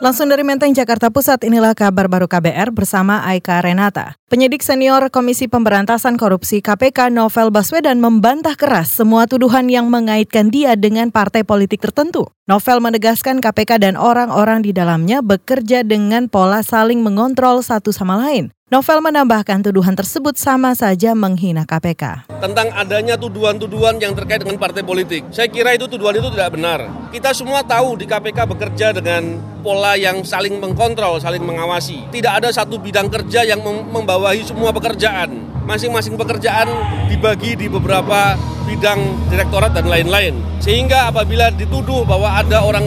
Langsung dari Menteng, Jakarta Pusat, inilah kabar baru KBR bersama Aika Renata. Penyidik senior Komisi Pemberantasan Korupsi KPK Novel Baswedan membantah keras semua tuduhan yang mengaitkan dia dengan partai politik tertentu. Novel menegaskan KPK dan orang-orang di dalamnya bekerja dengan pola saling mengontrol satu sama lain. Novel menambahkan tuduhan tersebut sama saja menghina KPK. Tentang adanya tuduhan-tuduhan yang terkait dengan partai politik. Saya kira itu tuduhan itu tidak benar. Kita semua tahu di KPK bekerja dengan pola yang saling mengkontrol, saling mengawasi. Tidak ada satu bidang kerja yang membawahi semua pekerjaan. Masing-masing pekerjaan dibagi di beberapa bidang direktorat dan lain-lain. Sehingga apabila dituduh bahwa ada orang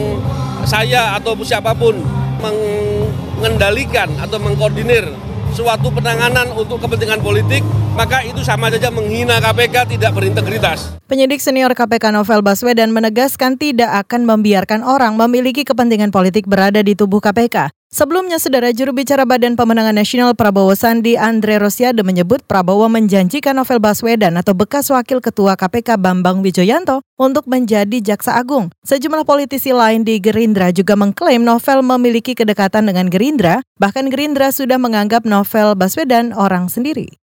saya atau siapa pun mengendalikan atau mengkoordinir suatu penanganan untuk kepentingan politik, maka itu sama saja menghina KPK tidak berintegritas. Penyidik senior KPK Novel Baswedan menegaskan tidak akan membiarkan orang memiliki kepentingan politik berada di tubuh KPK. Sebelumnya, saudara juru bicara Badan Pemenangan Nasional Prabowo Sandi Andre Rosiade menyebut Prabowo menjanjikan Novel Baswedan atau bekas wakil ketua KPK Bambang Wijoyanto untuk menjadi jaksa agung. Sejumlah politisi lain di Gerindra juga mengklaim Novel memiliki kedekatan dengan Gerindra, bahkan Gerindra sudah menganggap Novel Baswedan orang sendiri.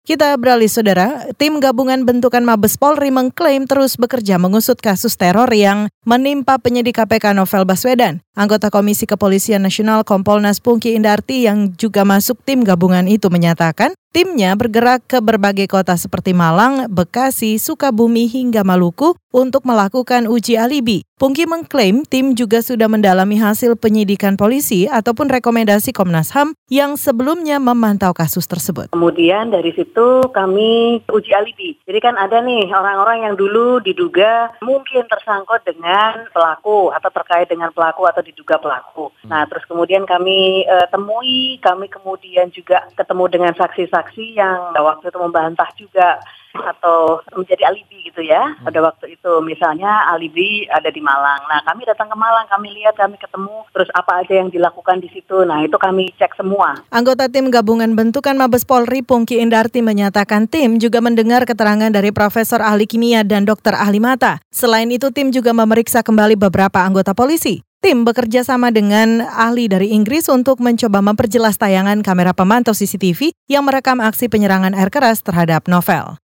Kita beralih saudara, tim gabungan bentukan Mabes Polri mengklaim terus bekerja mengusut kasus teror yang menimpa penyidik KPK Novel Baswedan. Anggota Komisi Kepolisian Nasional Kompolnas Pungki Indarti yang juga masuk tim gabungan itu menyatakan Timnya bergerak ke berbagai kota seperti Malang, Bekasi, Sukabumi hingga Maluku untuk melakukan uji alibi. Pungki mengklaim tim juga sudah mendalami hasil penyidikan polisi ataupun rekomendasi Komnas HAM yang sebelumnya memantau kasus tersebut. Kemudian dari situ kami uji alibi. Jadi kan ada nih orang-orang yang dulu diduga mungkin tersangkut dengan pelaku atau terkait dengan pelaku atau diduga pelaku. Nah terus kemudian kami uh, temui, kami kemudian juga ketemu dengan saksi-saksi saksi yang waktu itu membantah juga atau menjadi alibi gitu ya hmm. pada waktu itu misalnya alibi ada di Malang. Nah kami datang ke Malang, kami lihat, kami ketemu, terus apa aja yang dilakukan di situ. Nah itu kami cek semua. Anggota tim gabungan bentukan Mabes Polri Pungki Indarti menyatakan tim juga mendengar keterangan dari Profesor Ahli Kimia dan Dokter Ahli Mata. Selain itu tim juga memeriksa kembali beberapa anggota polisi. Tim bekerja sama dengan ahli dari Inggris untuk mencoba memperjelas tayangan kamera pemantau CCTV yang merekam aksi penyerangan air keras terhadap novel.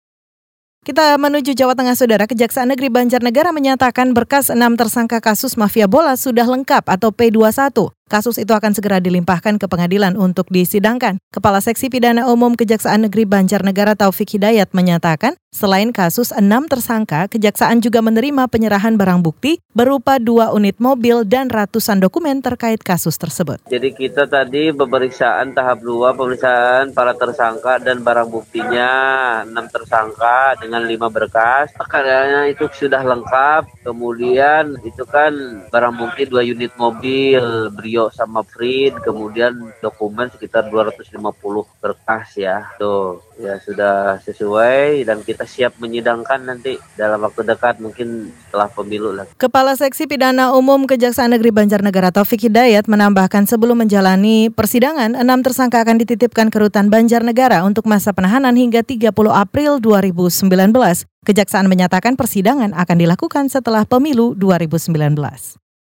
Kita menuju Jawa Tengah, Saudara. Kejaksaan Negeri Banjarnegara menyatakan berkas enam tersangka kasus mafia bola sudah lengkap atau P21. Kasus itu akan segera dilimpahkan ke pengadilan untuk disidangkan. Kepala Seksi Pidana Umum Kejaksaan Negeri Banjarnegara Taufik Hidayat menyatakan, selain kasus enam tersangka, Kejaksaan juga menerima penyerahan barang bukti berupa dua unit mobil dan ratusan dokumen terkait kasus tersebut. Jadi kita tadi pemeriksaan tahap dua, pemeriksaan para tersangka dan barang buktinya enam tersangka dengan lima berkas. Karena itu sudah lengkap. Kemudian itu kan barang bukti dua unit mobil, brio sama Frid, kemudian dokumen sekitar 250 berkas ya. Tuh, ya sudah sesuai dan kita siap menyidangkan nanti dalam waktu dekat mungkin setelah pemilu lah. Kepala Seksi Pidana Umum Kejaksaan Negeri Banjarnegara Taufik Hidayat menambahkan sebelum menjalani persidangan, enam tersangka akan dititipkan ke Rutan Banjarnegara untuk masa penahanan hingga 30 April 2019. Kejaksaan menyatakan persidangan akan dilakukan setelah pemilu 2019.